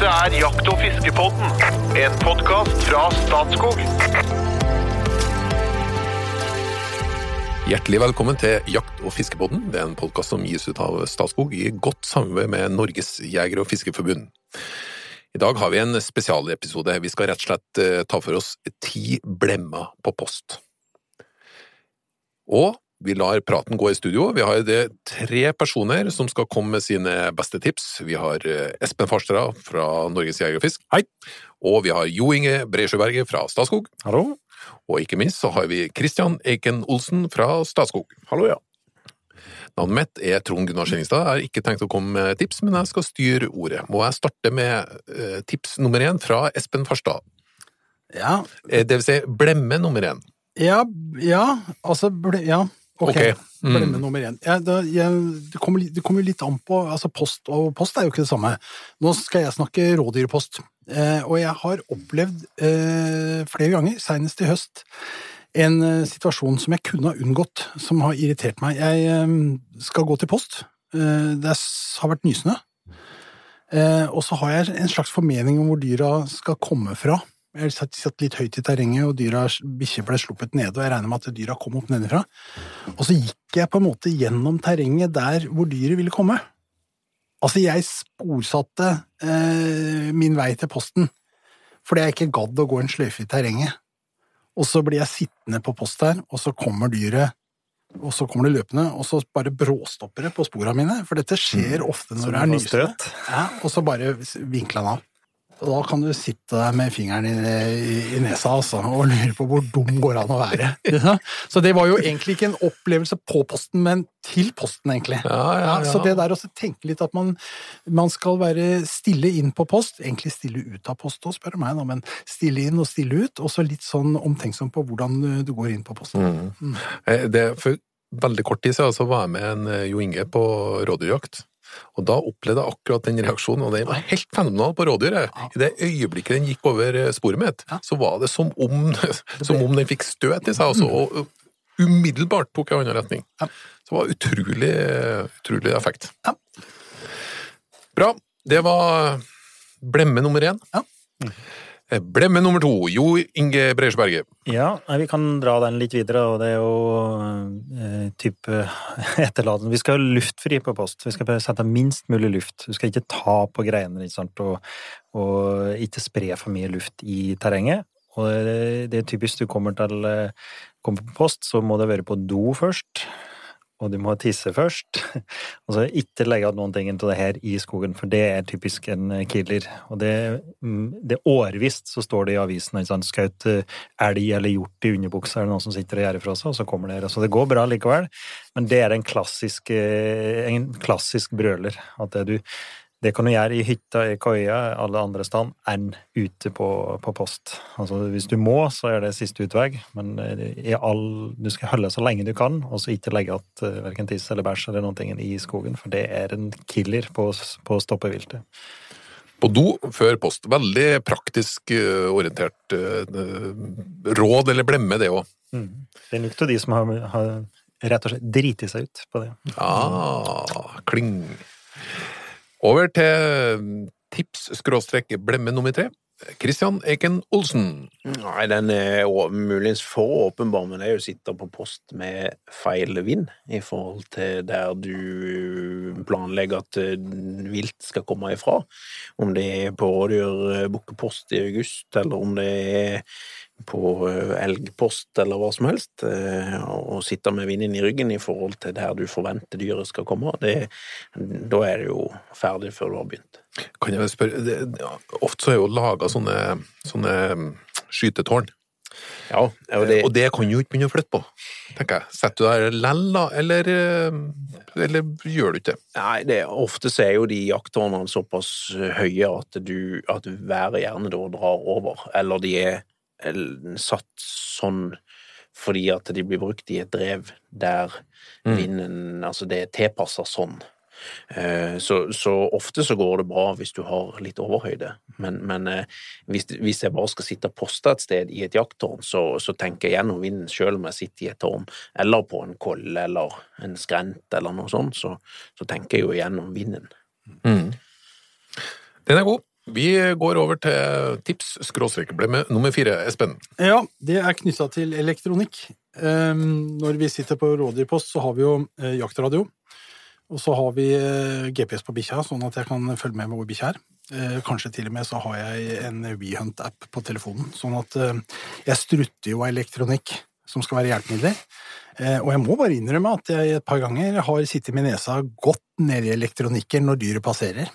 Dette er Jakt- og fiskepodden, en podkast fra Statskog. Hjertelig velkommen til Jakt- og fiskepodden. Det er en podkast som gis ut av Statskog i godt samarbeid med Norges jeger- og fiskerforbund. I dag har vi en spesialepisode. Vi skal rett og slett eh, ta for oss ti blemmer på post. Og vi lar praten gå i studio. Vi har det tre personer som skal komme med sine beste tips. Vi har eh, Espen Farstad fra Norges Jeger og Fisk. Hei! Og vi har Jo Inge Bresjøberget fra Statskog. Hallo? Og ikke minst så har vi Christian Eiken Olsen fra Statskog. Hallo, ja. Navnet mitt er Trond Gunnar Skjenningstad. Jeg har ikke tenkt å komme med tips, men jeg skal styre ordet. Må jeg starte med eh, tips nummer én fra Espen Farstad? Ja, Eh, Det vil si blemme nummer én. ja, ja altså ble, Ja, ok. okay. mm. Blemme nummer én. Jeg, da, jeg, det kommer det kommer jo litt an på altså Post og post er jo ikke det samme. Nå skal jeg snakke rådyrpost. Eh, og jeg har opplevd eh, flere ganger, senest i høst, en eh, situasjon som jeg kunne ha unngått, som har irritert meg. Jeg eh, skal gå til post. Eh, det har vært nysnø. Eh, og så har jeg en slags formening om hvor dyra skal komme fra. Jeg har satt, satt litt høyt i terrenget, og dyra, bikkjer ble sluppet nede, og jeg regner med at dyra kom opp nedenfra. Og så gikk jeg på en måte gjennom terrenget der hvor dyret ville komme. Altså, jeg sporsatte eh, min vei til posten, fordi jeg ikke gadd å gå en sløyfe i terrenget. Og så blir jeg sittende på post her, og så kommer dyret, og så kommer det løpende, og så bare bråstopper det på sporene mine, for dette skjer ofte når det er nystøt. Ja, og så bare vinkler han av. Og da kan du sitte der med fingeren i, nesa altså, og lure på hvor dum går det an å være. Så det var jo egentlig ikke en opplevelse på posten, men til posten, egentlig. Ja, ja, ja. Så det der å tenke litt at man, man skal være stille inn på post, egentlig stille ut av post òg, spør du meg, da, men stille inn og stille ut, og så litt sånn omtenksom på hvordan du- går inn på posten. Mm. Det, for veldig kort tid siden så var jeg med en eh, Jo Inge på rådyrjakt. Og da opplevde jeg akkurat den reaksjonen, og den var helt fenomenal på rådyret. I det øyeblikket den gikk over eh, sporet mitt, så var det som om, som om den fikk støt i seg, altså, og og umiddelbart tok jeg annen retning. Så det var utrolig, utrolig effekt. Bra. Det var blemme nummer én. Eh, Blemme nummer to, Jo Inge Breisjberget. Ja, vi kan dra den litt videre, og det er jo eh, type etterlatende Vi skal ha luftfri på post. Vi skal sette minst mulig luft. Du skal ikke ta på greiene, ikke sant, og, og ikke spre for mye luft i terrenget. Og det, det er typisk du kommer til eh, kommer på post, så må du være på do først. Og du må tisse først. Og så ikke legge igjen noen ting av det her i skogen, for det er typisk en killer. Og det, mm, det er årvisst så står det i avisen at han eh, elg eller hjort i underbuksa, er det noen som sitter og gjør ifra seg, og så kommer det her. Så det går bra likevel, men det er en klassisk, eh, en klassisk brøler. At det, du, det kan du gjøre i hytta, i koia, alle andre steder, enn ute på, på post. Altså, hvis du må, så er det siste utvei, men eh, i all, du skal holde så lenge du kan, og så ikke legge igjen verken tiss eller bæsj eller noen ting i skogen, for det er en killer på, på å stoppe viltet. På do før post. Veldig praktisk eh, orientert eh, råd, eller blemme det òg. Mm. Det er nok av de som har, har rett og slett driti seg ut på det. Ah, kling. Over til tips-blemme nummer tre. Christian Eken Olsen. Nei, den er muligens for åpenbar, men det er jo å sitte på post med feil vind i forhold til der du planlegger at eh, vilt skal komme ifra. Om det er på rådyrbukkepost i august, eller om det er på eh, elgpost eller hva som helst, eh, og sitte med vinden i ryggen i forhold til der du forventer dyret skal komme, det, da er det jo ferdig før du har begynt. Kan jeg spørre, det, Ofte så er jo laga sånne, sånne mm, skytetårn, Ja, og det, og det kan du jo ikke begynne å flytte på. tenker jeg. Setter du deg lell, da, eller, eh, eller gjør du ikke det? Nei, det, ofte så er jo de jakttårnene såpass høye at, du, at været gjerne da drar over, eller de er eh, satt sånn fordi at de blir brukt i et drev der vinden Altså det er tilpassa sånn. Eh, Så, så ofte så går det bra hvis du har litt overhøyde, men, men eh, hvis, hvis jeg bare skal sitte og poste et sted i et jakttårn, så, så tenker jeg gjennom vinden sjøl om jeg sitter i et tårn, eller på en kolle eller en skrent eller noe sånt, så, så tenker jeg jo gjennom vinden. Den er god. Vi går over til tips skråstrek ble med nummer fire. Espen. Ja, det er knytta til elektronikk. Ehm, Når vi sitter på rådyrpost, så har vi jo eh, jaktradio. Og så har vi eh, GPS på bikkja, sånn at jeg kan følge med hvor bikkja er. Eh, Kanskje til og med så har jeg en WeHunt-app på telefonen. Sånn at jeg strutter jo av elektronikk som skal være hjelpemidler. Og jeg må bare innrømme at jeg et par ganger har sittet med nesa godt nedi elektronikken når dyret passerer.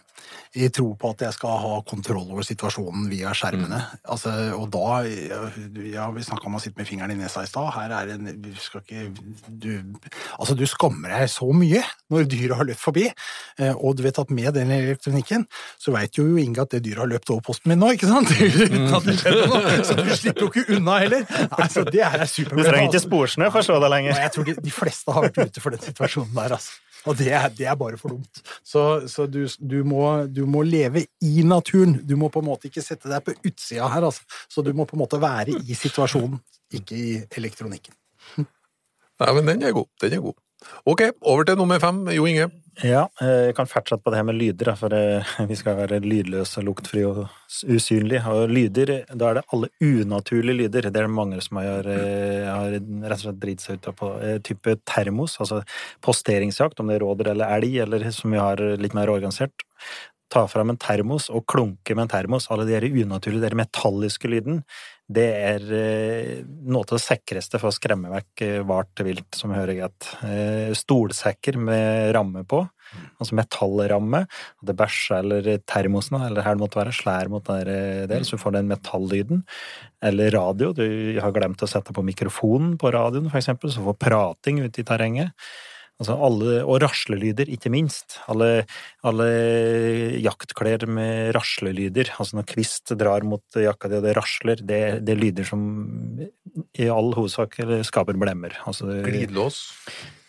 I tro på at jeg skal ha kontroll over situasjonen via skjermene. Altså, og da Ja, vi snakka om å sitte med fingeren i nesa i stad. Her er en Du skal ikke du, Altså, du skammer deg så mye når dyret har løpt forbi. Eh, Og du vet at med den elektronikken så veit jo Inge at det dyret har løpt over posten min nå, ikke sant? Uten at det skjedde noe. Så du slipper jo ikke unna heller. Altså, det er Du trenger ikke sporsnø for å se det lenger. Nei, jeg tror de, de fleste har vært ute for den situasjonen der, altså. Og det er, det er bare for dumt. Så, så du, du, må, du må leve i naturen. Du må på en måte ikke sette deg på utsida her, altså. Så du må på en måte være i situasjonen, ikke i elektronikken. Nei, men den er god. Den er god. Ok, over til nummer fem. Jo Inge. Ja, eh, jeg kan fortsette på det her med lyder, for eh, vi skal være lydløse, luktfrie og usynlige. Og lyder, da er det alle unaturlige lyder. Det er det mange som har, eh, har rett og slett dritt seg ut på. Type termos, altså posteringsjakt, om det er råder eller elg, eller som vi har litt mer organisert. Ta fram en termos og klunke med en termos. Alle de unaturlige, de metalliske lyden, det er eh, noe av det sikreste for å skremme vekk eh, vart vilt, som hører godt. Eh, stolsekker med ramme på, altså metallramme. At det bæsjer eller termosen, eller her det måtte være, slær mot der eh, del, så du får den metallyden. Eller radio. Du har glemt å sette på mikrofonen på radioen, for eksempel, så får prating ute i terrenget. Altså alle, og raslelyder, ikke minst. Alle, alle jaktklær med raslelyder. Altså når kvist drar mot jakka di, og det rasler, det, det er lyder som i all hovedsak skaper blemmer. Altså, Glidelås.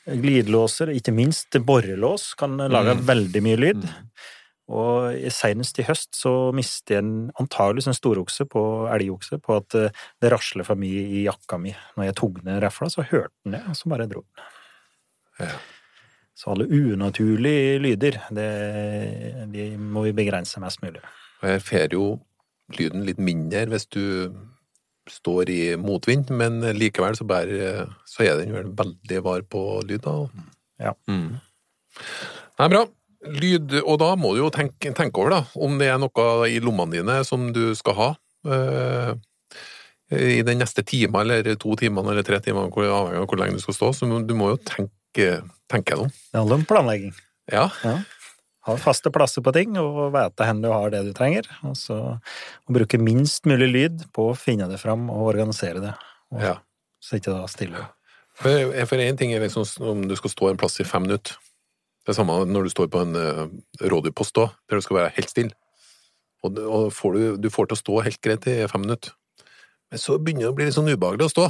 glidelåser, ikke minst borrelås, kan lage Mm. veldig mye lyd. Og senest i høst så mistet jeg en, antageligvis en storokse på elgokse på at eh, det rasler for mye i jakka mi. Når jeg tok ned rafla, så hørte den det, og så bare dro den. Ja. Så alle unaturlige lyder, det, de må vi begrense mest mulig. Og her fer jo lyden litt mindre hvis du står i motvind, men likevel så, bærer, så er den vel veldig var på lyd, da. Ja. Mm. Nei, bra. Lyd, og da må du jo tenke, tenke over, da, om det er noe i lommene dine som du skal ha. eh, i den neste time, eller to timene, eller tre timene, avhengig av hvor lenge du skal stå, så du må jo tenke, tenke jeg nå. Det handler om planlegging. Ja, Ha faste plasser på ting, og vite hvor du har det du trenger. Og så og bruke minst mulig lyd på å finne det fram og organisere det. Og ja. Så ikke da stille. For, en ting er liksom om du skal stå en plass i fem minutter. Det er samme når du står på en uh, rådyrpost da, der du skal være helt stille. Og, og får du, du får til å stå helt greit i fem minutter. Men så begynner det å bli litt sånn ubehagelig å stå.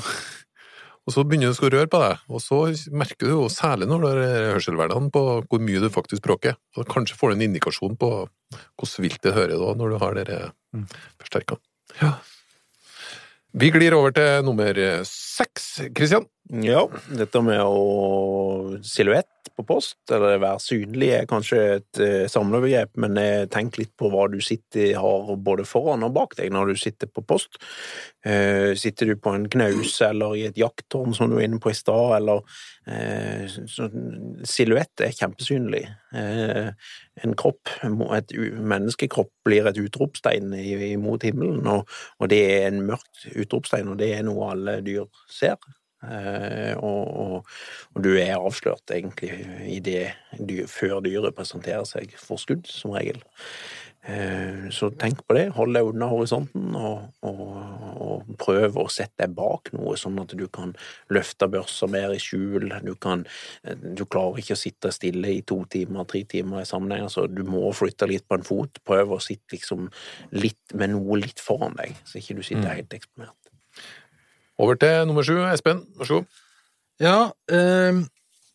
Og så begynner du å røre på deg, og så merker du jo særlig når du har hørselverdenen på hvor mye du faktisk bråker. Og kanskje får du en indikasjon på hvordan vilt det hører da, når du har dere Mm. forsterka. Ja. Vi glir over til nummer seks. Kristian? Ja, dette med å silhuett på post, eller være synlig, er kanskje et uh, samlebegrep, men eh, tenk litt på hva du sitter, har både foran og bak deg når du sitter på post. Eh, sitter du på en knaus eller i et jakttårn, som du var inne på i stad, eller eh, Silhuett er kjempesynlig. Eh, en kropp, et menneskekropp, blir et utropstegn mot himmelen, og det er en mørkt utropstegn, og det er noe alle dyr ser. Eh, og, og, og du er avslørt egentlig i det dyr, før dyret presenterer seg for skudd, som regel. Eh, så tenk på det, hold deg unna horisonten, og, og, prøv å sette deg bak noe, sånn at du kan løfte børsa mer i skjul. Du, kan, du klarer ikke å sitte stille i to timer, tre timer i sammenheng, så du må flytte litt på en fot. Prøv å sitte liksom litt med noe litt foran deg, så ikke du sitter Mm. helt eksponert. Over til nummer sju. Espen, vær så god. Ja, eh,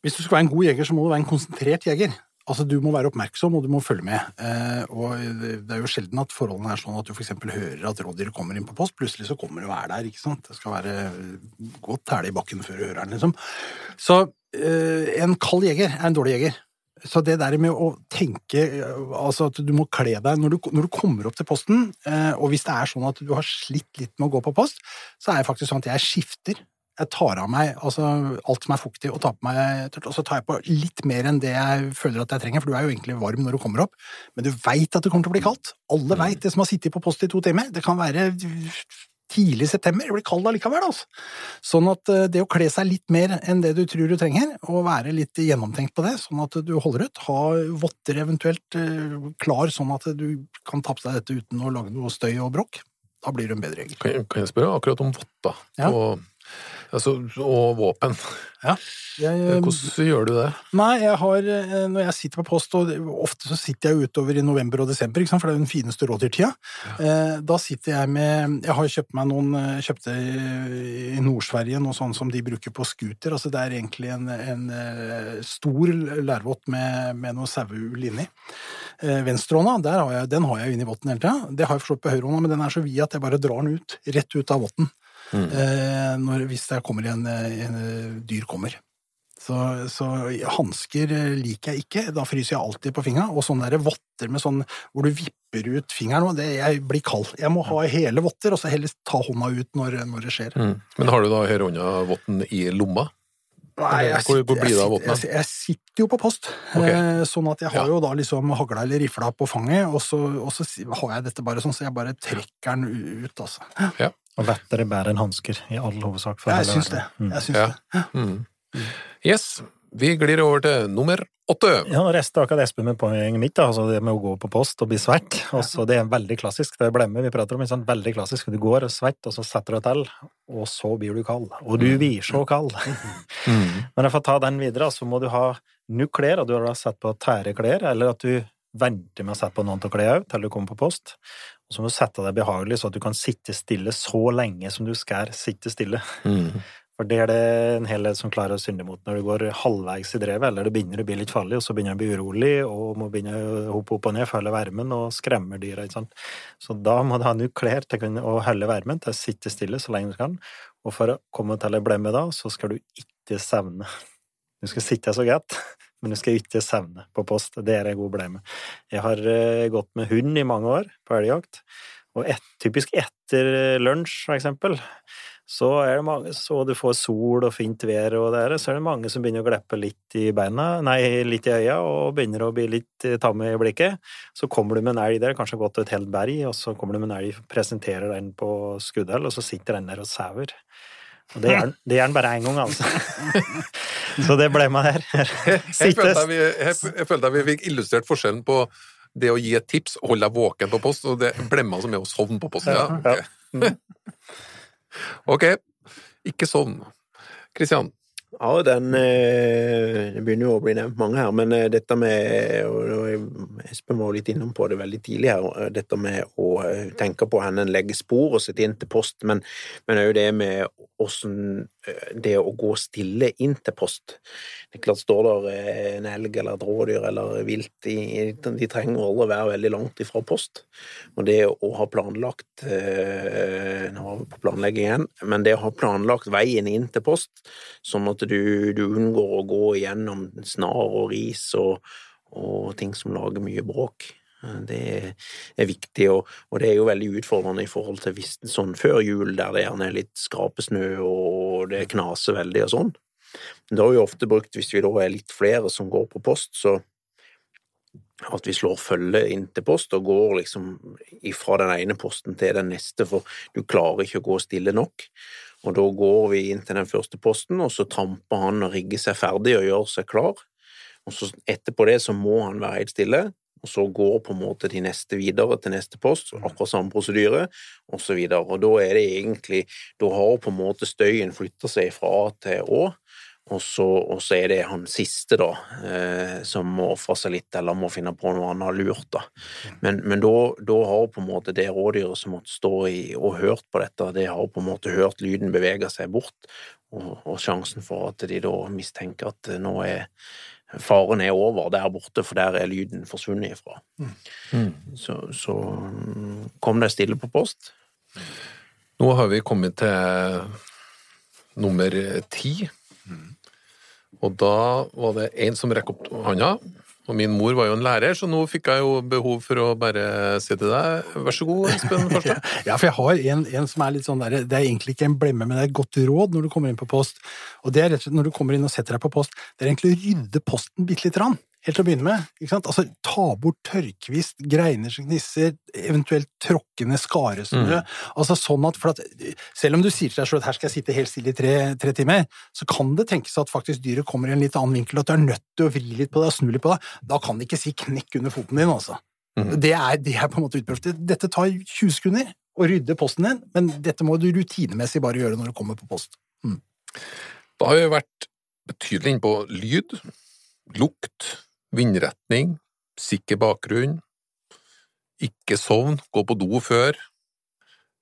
hvis du skal være en god jeger, så må du være en konsentrert jeger. Altså, Du må være oppmerksom, og du må følge med. Eh, og Det er jo sjelden at forholdene er sånn at du f.eks. hører at rådyret kommer inn på post. Plutselig så kommer det og er der. ikke sant? Det skal være godt tæle i bakken før du hører den, liksom. Så eh, en kald jeger er en dårlig jeger. Så det der med å tenke altså at du må kle deg når du, når du kommer opp til posten, eh, og hvis det er sånn at du har slitt litt med å gå på post, så er det faktisk sånn at jeg skifter. Jeg tar av meg altså, alt som er fuktig, og tar på meg og så tar jeg på litt mer enn det jeg føler at jeg trenger, for du er jo egentlig varm når du kommer opp, men du veit at det kommer til å bli kaldt. Alle veit det som har sittet på post i to timer. Det kan være tidlig i september, det blir kaldt allikevel, altså. Sånn at eh, det å kle seg litt mer enn det du tror du trenger, og være litt gjennomtenkt på det, sånn at du holder ut, ha votter eventuelt eh, klar sånn at du kan ta på deg dette uten å lage noe støy og bråk, da blir du en bedre jeger. Kan, jeg- spørre akkurat om votta? Ja. og, altså, og våpen? Ja. Jeg, eh, Hvordan gjør du det? Nei, jeg har, eh, når jeg sitter på post, og ofte så sitter jeg utover i november og desember, ikke sant, for det er jo den fineste rådyrtida, ja. da sitter jeg med Jeg har kjøpt meg noen eh, Kjøpte i Nord-Sverige noe sånt som de bruker på scooter. Altså det er egentlig en, en eh, stor lærvott med, med noe saueull inni. Eh, Venstrehånda, har jeg, den har jeg jo inni votten hele tida. Det har jeg forstått på høyrehånda, men den er så vid at jeg bare drar den ut, rett ut av votten. Eh, når, hvis det kommer en, eh, en eh, dyr kommer. Så, så hansker liker jeg ikke, da fryser jeg alltid på fingra. Og sånne der votter med sånn hvor du vipper ut fingeren, det, jeg blir kald. Jeg må ha hele votter, og så heller ta hånda ut når, når det skjer. Men har du da høyrehånda-votten i lomma? Nei, jeg Hvor- hvor sitter, blir det av jeg, sitter, jeg sitter jo på post, Ok. eh, sånn at jeg har Ja. jo da liksom hagla eller rifla på fanget, og så, og så har jeg dette bare sånn, så jeg bare trekker den ut, altså. Og lettere bærer enn hansker, i all hovedsak. for Jeg syns det. Mm. Jeg syns Ja. det. Mm. Yes, vi glir over til nummer åtte. Ja, og resten akkurat Espen med poenget mitt, da, altså det med å gå på post og bli svett. Også, det er veldig klassisk, det er blemme vi prater om. Sånn. Veldig klassisk. Du går og svett, og så setter du deg til, og så blir du kald. Og du blir så kald. Mm. Men for å ta den videre, så må du ha nok klær, og du har da sett på tære klær, eller at du venter med å sette på noen til klærne til du kommer på post. Så må du sette deg behagelig, så at du kan sitte stille så lenge som du skal sitte stille. Mm. For det er det en hel del som klarer å synde mot når du går halvveis i drevet, eller det begynner å bli litt farlig, og så begynner du å bli urolig, og må begynne å hoppe opp og ned, følge varmen, og skremmer dyra. Så da må du ha nye klær til å holde varmen, til å sitte stille så lenge du kan. Og for å komme til å blemme da, så skal du ikke sevne. Du skal sitte så godt, men du skal ikke sevne på post. Det er jeg god blemme. Jeg har eh, gått med hund i mange år på elgjakt, og et, typisk etter lunsj, for eksempel, så er det mange, så du får sol og fint vær og det er, så er det mange som begynner å gleppe litt i beina, nei, litt i øya, og begynner å bli litt eh, tamme i blikket. Så kommer du med en elg der, kanskje gått et helt berg, og så kommer du med en elg, presenterer den på skuddhold, og så sitter den der og sauer. Og det gjør den bare én gang, altså. så det ble meg her. Jeg følte vi, jeg, jeg følte at vi fikk illustrert forskjellen på det å gi et tips, og holde deg våken på post, og det blemma som er å sovne på posten. Ja, ok, ikke sovn. Kristian, Ja, den eh, Det begynner jo å bli nevnt mange her, men eh, dette med og Espen var jo litt innom på det veldig tidlig her, eh, dette med å tenke på hvor en legger spor og sette inn til post, men òg det med åssen det å gå stille inn til post. Det er klart, står der eh, en elg eller et rådyr eller vilt i De trenger aldri å være veldig langt ifra post. Og det å ha planlagt eh, Nå har vi på planlegging igjen, men det å ha planlagt veien inn til post, sånn at du, du unngår å gå gjennom snar og ris og, og ting som lager mye bråk. Det er viktig, og det er jo veldig utfordrende i forhold til hvis, sånn før jul, der det gjerne er litt skrapesnø og det knaser veldig og sånn. Men Det har vi ofte brukt hvis vi da er litt flere som går på post, så at vi slår følge inn til post og går liksom ifra den ene posten til den neste, for du klarer ikke å gå stille nok. Og da går vi inn til den første posten, og så tramper han og rigger seg ferdig og gjør seg klar. Og så etterpå det så må han være helt stille, og så går på en måte de neste videre til neste post, akkurat samme prosedyre, og så. Og da er det egentlig Da har på en måte støyen flytta seg fra A til Å, og så, og så er det han siste, da, eh, som må ofre seg litt, eller må finne på noe han har lurt, da. Men, men da, da har på en måte det rådyret som måtte stå i og hørt på dette, det har på en måte hørt lyden bevege seg bort, og, og sjansen for at de da mistenker at nå er faren er over der borte, for der er lyden forsvunnet ifra. Så, så mm, kom det stille på post. nå har vi kommet til nummer ti. Og da var det en som rekker opp hånda. Og min mor var jo en lærer, så nå fikk jeg jo behov for å bare si til deg Vær så god, Espen Farstad. Ja, for jeg har en, en som er litt sånn der, det er egentlig ikke en blemme, men det er et godt råd når du kommer inn på post. Og det er rett og slett når du kommer inn og setter deg på post, det er egentlig å rydde posten bitte lite grann. Helt til å begynne med. ikke sant? Altså, Ta bort tørrkvist, greiner som gnisser, eventuelt tråkkende skaresnø. Altså sånn at, for at Selv om du sier til deg selv at her skal jeg sitte helt stille i tre, tre timer, så kan det tenkes at faktisk dyret kommer i en litt annen vinkel, at du er nødt til å vri litt på det og snu litt på det. Da kan det ikke si knekk under foten din, altså. Mm. Det, er, det er på en måte utprøvd. Dette tar 20 sekunder å rydde posten din, men dette må du rutinemessig bare gjøre når du kommer på post. Da har vi vært betydelig inne på lyd, lukt, vindretning, sikker bakgrunn, ikke sovn, gå på do før.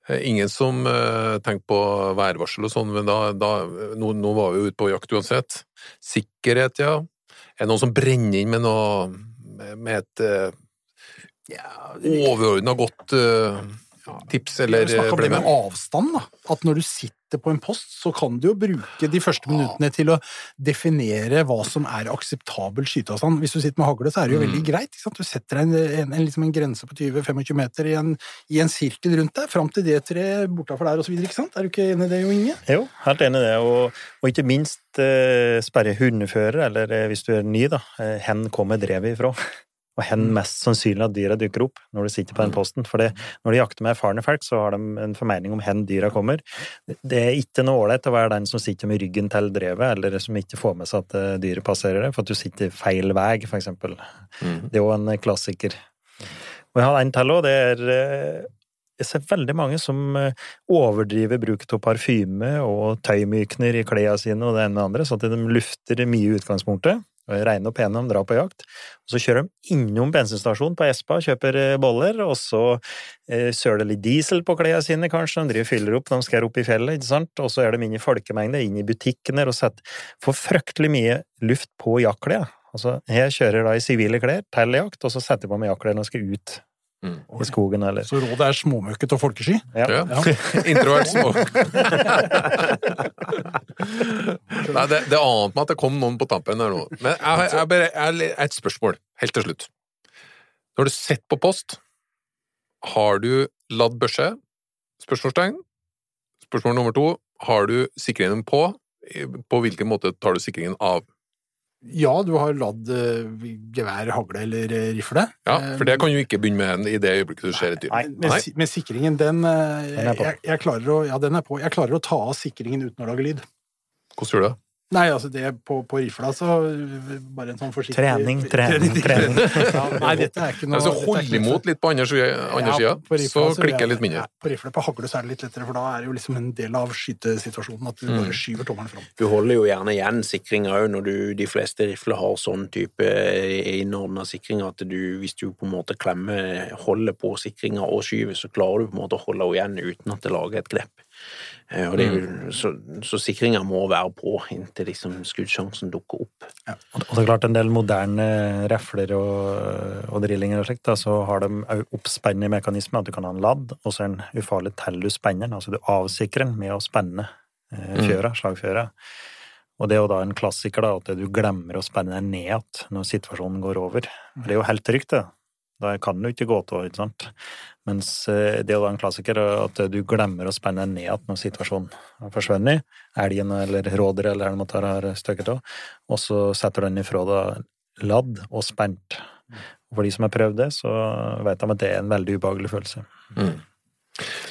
Eh, Ingen som eh, tenker på værvarsel og sånn, men da, da nå, nå var vi jo ute på jakt uansett. Sikkerhet, ja. Er det noen som brenner inn med noe med, et eh, ja, overordna godt uh, tips, eller Vi snakker om det med avstand, da. At når du sitter på en post, så kan du jo bruke de første minuttene til å definere hva som er akseptabel skyteavstand. Hvis du sitter med hagle, så er det jo veldig greit. Du setter deg en, en, en, liksom en grense på 20-25 meter i en, i en sirkel rundt deg, fram til det treet bortafor der, videre. Er du ikke enig i det, Jo Inge? Jo, helt enig i det. Og, og ikke minst eh, sperre hundefører, eller eh, hvis du er ny, da. Eh, hen kommer drevet ifra. Og hen mest sannsynlig at dyra dukker opp når du sitter på den posten. For når de jakter med erfarne folk, så har de en formening om hen dyra kommer. Det er ikke noe ålreit å være den som sitter med ryggen til drevet, eller som ikke får med seg at eh, dyret passerer det, for at du sitter feil vei, for eksempel. Mhm. Det er jo en klassiker. Og jeg har en til òg. Det er eh, Jeg ser veldig mange som eh, overdriver bruk av parfyme og tøymykner i klærne sine og det ene med det andre, sånn at de lufter mye i utgangspunktet. Og Reine og pene om drar på jakt. Og så kjører de innom bensinstasjonen på Espa, kjøper eh, boller, og så eh, søler litt diesel på klærne sine, kanskje. De driver og fyller opp de skal opp i fjellet, ikke sant. Og så er de inne i folkemengde, inn i butikkene og setter Får fryktelig mye luft på jaktklærne. Altså, jeg kjører da i sivile klær til jakt, og så setter jeg på meg når jeg skal ut Mm. i skogen eller Så rådet er småmøkket og folkesky. ja. Ja. Introvert små. Nei, det, det ante meg at det kom noen på tampen her nå. Men jeg har jeg et spørsmål, helt til slutt. Når du sitter på post, har du ladd børse? Spørsmålstegn. Spørsmål nummer to, har du sikringen på? På hvilken måte tar du sikringen av? Ja, du har ladd uh, gevær, hagle eller uh, rifle. Ja, For det kan jo ikke begynne med i det øyeblikket du ser et dyr. Nei, Men, nei. men sikringen, den, uh, Den er på. jeg, jeg, klarer å, ja, den er på. Jeg klarer å ta av sikringen uten å lage lyd. Hvordan gjør du det? Nei, altså det på, på rifla, så øh, bare en sånn forsiktig Trening, trening, trening. Ja, nei, dette er ikke noe Altså, hold imot litt på andre sida, Ja, så klikker jeg- litt mindre. Ja, på rifla på hagle så er det litt lettere, for da er det jo liksom en del av skytesituasjonen at du Mm. bare skyver tommelen fram. Du holder jo gjerne igjen sikringa òg når du, de fleste rifler har sånn type innordna sikring at du, hvis du på en måte klemmer, holder på sikringa og skyver, så klarer du på en måte å holde henne igjen uten at det lager et grepp. Eh, Og det er jo, så så sikringa må være på inntil liksom skuddsjansen dukker opp. Og det er klart en del moderne refler og, og drillinger og slikt, da, så har de òg oppspennende mekanismer, at du kan ha en ladd, og så er den ufarlig til du spenner den. Altså du avsikrer den med å spenne eh, fjøra, slagfjøra. Og det er jo da en klassiker, da, at du glemmer å spenne den ned igjen når situasjonen går over. For det er jo helt trygt, det. Da kan du ikke gå til, ikke sant. Mens eh, det er være en klassiker at du glemmer å spenne ned igjen når situasjonen har forsvunnet. Elgen eller rådyret eller hva det måtte være støkket av. Og så setter du den ifra deg ladd og spent. For de som har prøvd det, så vet de at det er en veldig ubehagelig følelse.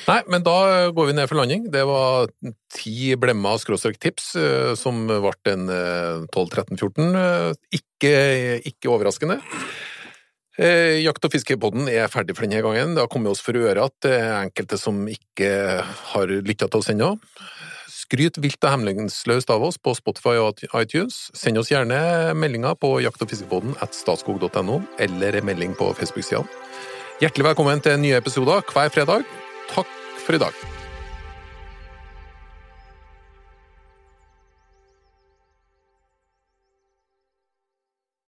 Nei, men da går vi ned for landing. Det var ti blemma skråstrek tips, eh, som ble en eh, 12-13-14. Eh, Ikke, ikke overraskende. Eh, Jakt- og fiskepodden er ferdig for denne gangen. Det har kommet oss for øre at det er enkelte som ikke har lytta til oss ennå. Skryt vilt og hemmelingsløst av oss på Spotify og iTunes. Send oss gjerne meldinger på jakt- og fiskepodden at statskog.no, eller en melding på Facebook-sidene. Hjertelig velkommen til nye episoder hver fredag. Takk for i dag.